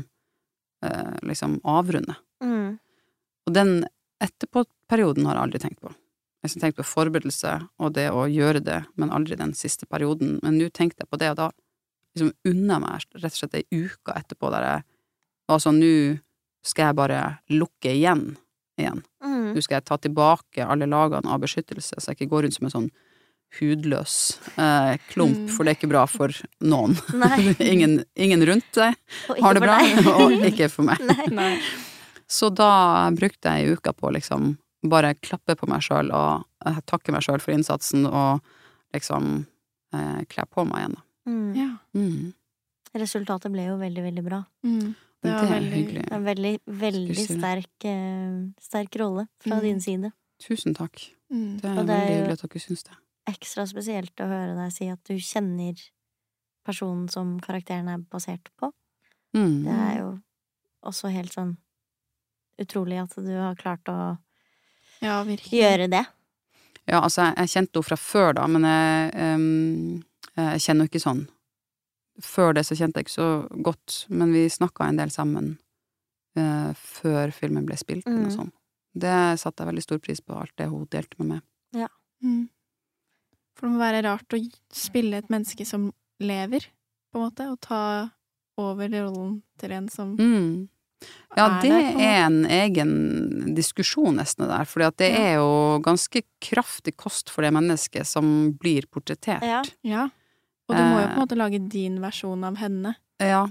eh, liksom avrunder. Mm. Og den etterpå-perioden har jeg aldri tenkt på. Jeg har tenkt på forberedelse og det å gjøre det, men aldri den siste perioden. Men nå tenkte jeg på det, og da liksom unna meg rett og slett ei uke etterpå der jeg var sånn Nå skal jeg bare lukke igjen igjen. Mm. Nå skal jeg ta tilbake alle lagene av beskyttelse, så jeg ikke går rundt som en sånn hudløs eh, klump, Mm. for det er ikke bra for noen. Ingen, ingen rundt deg har det bra, og ikke for meg. Nei. Nei. Så da brukte jeg ei uke på liksom bare klappe på meg sjøl og eh, takke meg sjøl for innsatsen og liksom eh, kle på meg igjen, da. Mm. Ja. Mm. Resultatet ble jo veldig, veldig bra. Mm. Det var veldig. Det en veldig, veldig sterk, eh, sterk rolle fra Mm. din side. Tusen takk. mm. Det er det er veldig hyggelig at dere syns det. Ekstra spesielt å høre deg si at du kjenner personen som karakteren er basert på. Mm. Det er jo også helt sånn utrolig at du har klart å Ja, gjøre det. Ja, altså, jeg, jeg kjente henne fra før, da, men jeg, um, jeg kjenner henne ikke sånn. Før det så kjente jeg ikke så godt, men vi snakka en del sammen eh, før filmen ble spilt mm. og sånn. Det satte jeg veldig stor pris på, alt det hun delte med meg. Mm. For det må være rart å spille et menneske som lever, på en måte, og ta over rollen til en som Mm. Ja, er det der, er en egen diskusjon nesten det der, For det Ja. er jo ganske kraftig kost for det mennesket som blir portrettert. Ja. Ja. Og du må jo på Eh. en måte lage din versjon av henne Ja,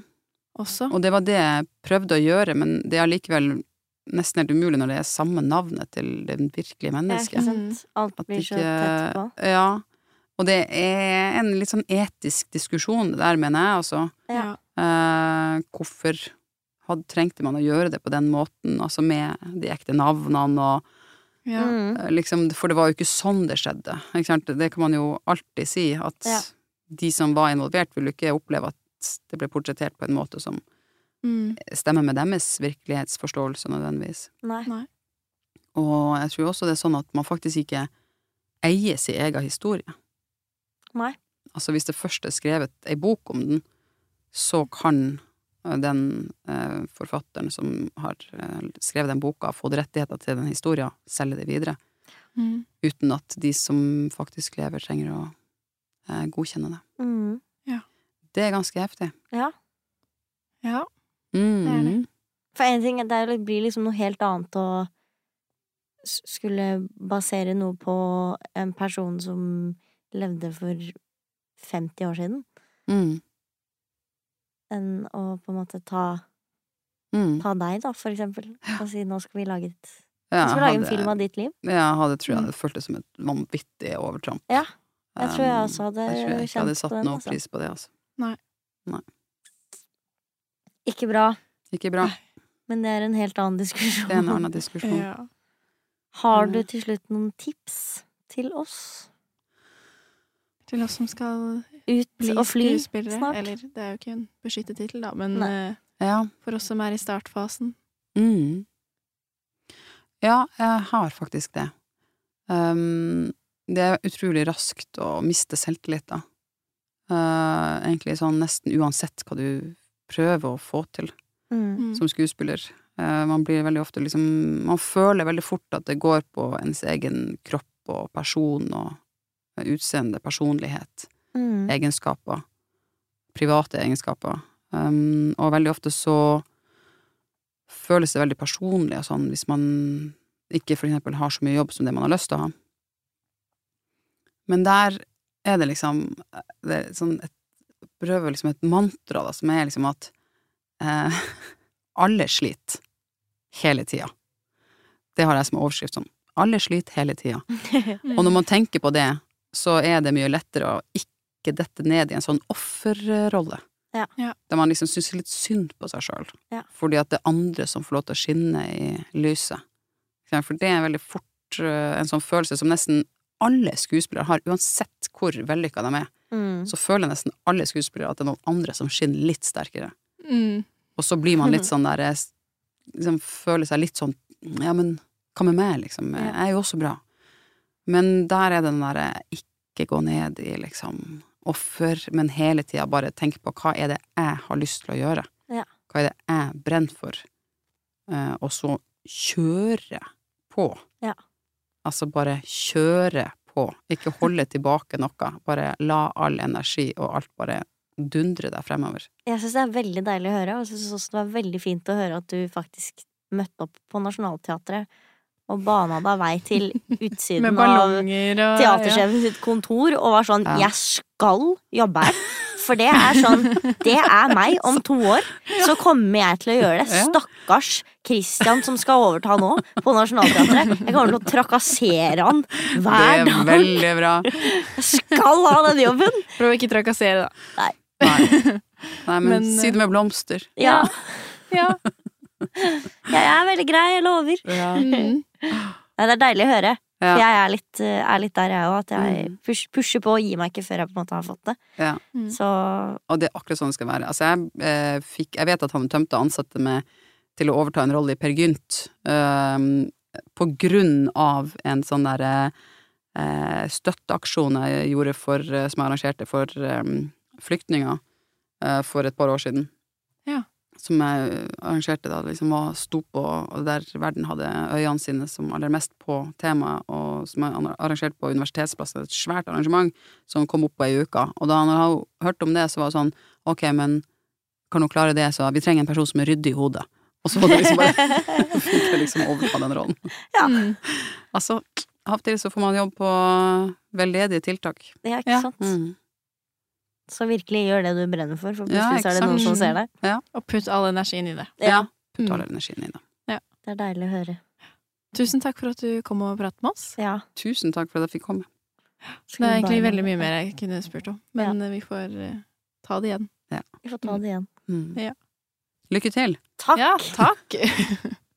også. og det var det jeg prøvde å gjøre, men det er allikevel nesten helt umulig når det er samme navnet til det virkelige mennesket. ikke sant? Alt blir så tett på. Ja. Og det er en litt sånn etisk diskusjon det der, mener jeg, altså. Ja. Eh, hvorfor hadde, trengte man å gjøre det på den måten, altså med de ekte navnene og Ja. Mm. eh, liksom, For det var jo ikke sånn det skjedde. Ikke sant? Det kan man jo alltid si, at Ja. De som var involvert, ville jo ikke oppleve at det ble portrettert på en måte som Mm. stemmer med deres virkelighetsforståelse nødvendigvis. Nei. Nei. Og jeg tror også det er sånn at man faktisk ikke eier sin egen historie. Nei. Altså hvis det først er skrevet ei bok om den, så kan eh, den eh, forfatteren som har eh, skrevet den boka, fått rettigheter til den historien, selge det videre. Mm. Uten at de som faktisk lever, trenger å eh, godkjenne det. Mm. Det er ganske heftig. Ja. Ja. Mm. Det er det. For en ting, det er- det blir liksom noe helt annet å skulle basere noe på en person som levde for 50 år siden, Mm. enn å på en måte ta, Mm. ta deg, da, for eksempel. Og si nå skal vi lage, et, Ja, skal vi lage en film av ditt liv. Ja, hadde, tror jeg Mm. hadde følt det som et vanvittig overtramp. Ja, jeg tror jeg Um, også hadde jeg tror jeg ikke kjent hadde på satt den, noe altså. pris på det, altså. Ikke bra, Ikke bra. men det er en helt annen diskusjon. Det er en annen diskusjon. ja. Har du til slutt noen tips til oss? Til oss som skal Ut bli og fly snart? Eller det er jo ikke en beskyttet tittel, da, men Nei. eh, Ja. for oss som er i startfasen. Mm. Ja, jeg har faktisk det. Um, det er utrolig raskt å miste selvtillit, da. Uh, egentlig sånn nesten uansett hva du prøver å få til Mm. Som skuespiller. Uh, man blir veldig ofte liksom Man føler veldig fort at det går på ens egen kropp og person og utseende, personlighet, Mm. egenskaper. Private egenskaper. Um, og veldig ofte så føles det veldig personlig og sånn hvis man ikke for eksempel har så mye jobb som det man har lyst til å ha. Men der er det liksom det er sånn et, Prøver liksom et mantra da, som er liksom at eh, alle sliter hele tida. Det har jeg som overskrift sånn. Alle sliter hele tida. Og når man tenker på det, så er det mye lettere å ikke dette ned i en sånn offerrolle. Ja. Ja. Der man liksom syns litt synd på seg sjøl. Ja. Fordi at det er andre som får lov til å skinne i lyset. For det er veldig fort eh, en sånn følelse som nesten alle skuespillere har, uansett hvor vellykka de er. Mm. Så føler nesten alle skuespillere at det er noen andre som skinner litt sterkere. Mm. Og så blir man litt sånn der eh, liksom Føler seg litt sånn Ja, men hva med meg, liksom? Jeg er jo også bra. Men der er det den derre ikke gå ned i liksom offer, men hele tida bare tenk på hva er det jeg har lyst til å gjøre? Ja. Hva er det jeg brenner for? Eh, og så kjøre på. Ja. Altså bare kjøre på. Ikke holde tilbake noe. Bare la all energi og alt bare dundre deg fremover. Jeg syns det er veldig deilig å høre, og jeg syns også det var veldig fint å høre at du faktisk møtte opp på Nationaltheatret og bana deg vei til utsiden Med av ballonger og kontor og var sånn Ja. 'Jeg skal jobbe her'. For det er sånn Det er meg om to år. Så kommer jeg til å gjøre det. Stakkars Christian som skal overta nå på Nationaltheatret. Jeg kommer til å trakassere han hver dag. det er veldig bra. Jeg skal ha den jobben! Prøv å ikke trakassere, da. Nei. Nei, men, Men, si det med blomster. Ja. Ja. Jeg er veldig grei, jeg lover. Ja. Mm. Nei, det er deilig å høre. Ja. For jeg er litt, eh, er litt der, jeg òg. At jeg Mm. push, pusher på og gir meg ikke før jeg på en måte har fått det. Ja. Mm. Så Og det er akkurat sånn det skal være. Altså, jeg, eh, fikk, jeg vet at han tømte ansatte med til å overta en rolle i Per Gynt, eh, på grunn av en sånn derre eh, støtteaksjon jeg gjorde for, eh, som jeg arrangerte for eh, flyktninger eh, for et par år siden. Ja. Som jeg arrangerte da, liksom var, sto på, og der verden hadde øynene sine som aller mest på temaet, og som jeg arrangerte på Universitetsplassen, et svært arrangement som kom opp på ei uke. Og da når hun hørte om det, så var det sånn, ok, men kan hun klare det, så vi trenger en person som er ryddig i hodet. Og så var det liksom bare, fikk jeg liksom overta den rollen. Ja. Mm. Altså, av og til så får man jobb på veldedige tiltak. det er ikke Ja. sant. Mm. Så virkelig gjør det du brenner for, for plutselig så er det noen som ser deg. Og putt all energien i det. Ja. Putt Mm. all energien i det. Det er deilig å høre. Tusen takk for at du kom og pratet med oss. Ja. Tusen takk for at jeg fikk komme. Det er egentlig veldig mye mer jeg kunne spurt om, men vi får eh, ta det igjen. Vi får ta det igjen. Mm. Ja. Lykke til! Takk! Ja, takk!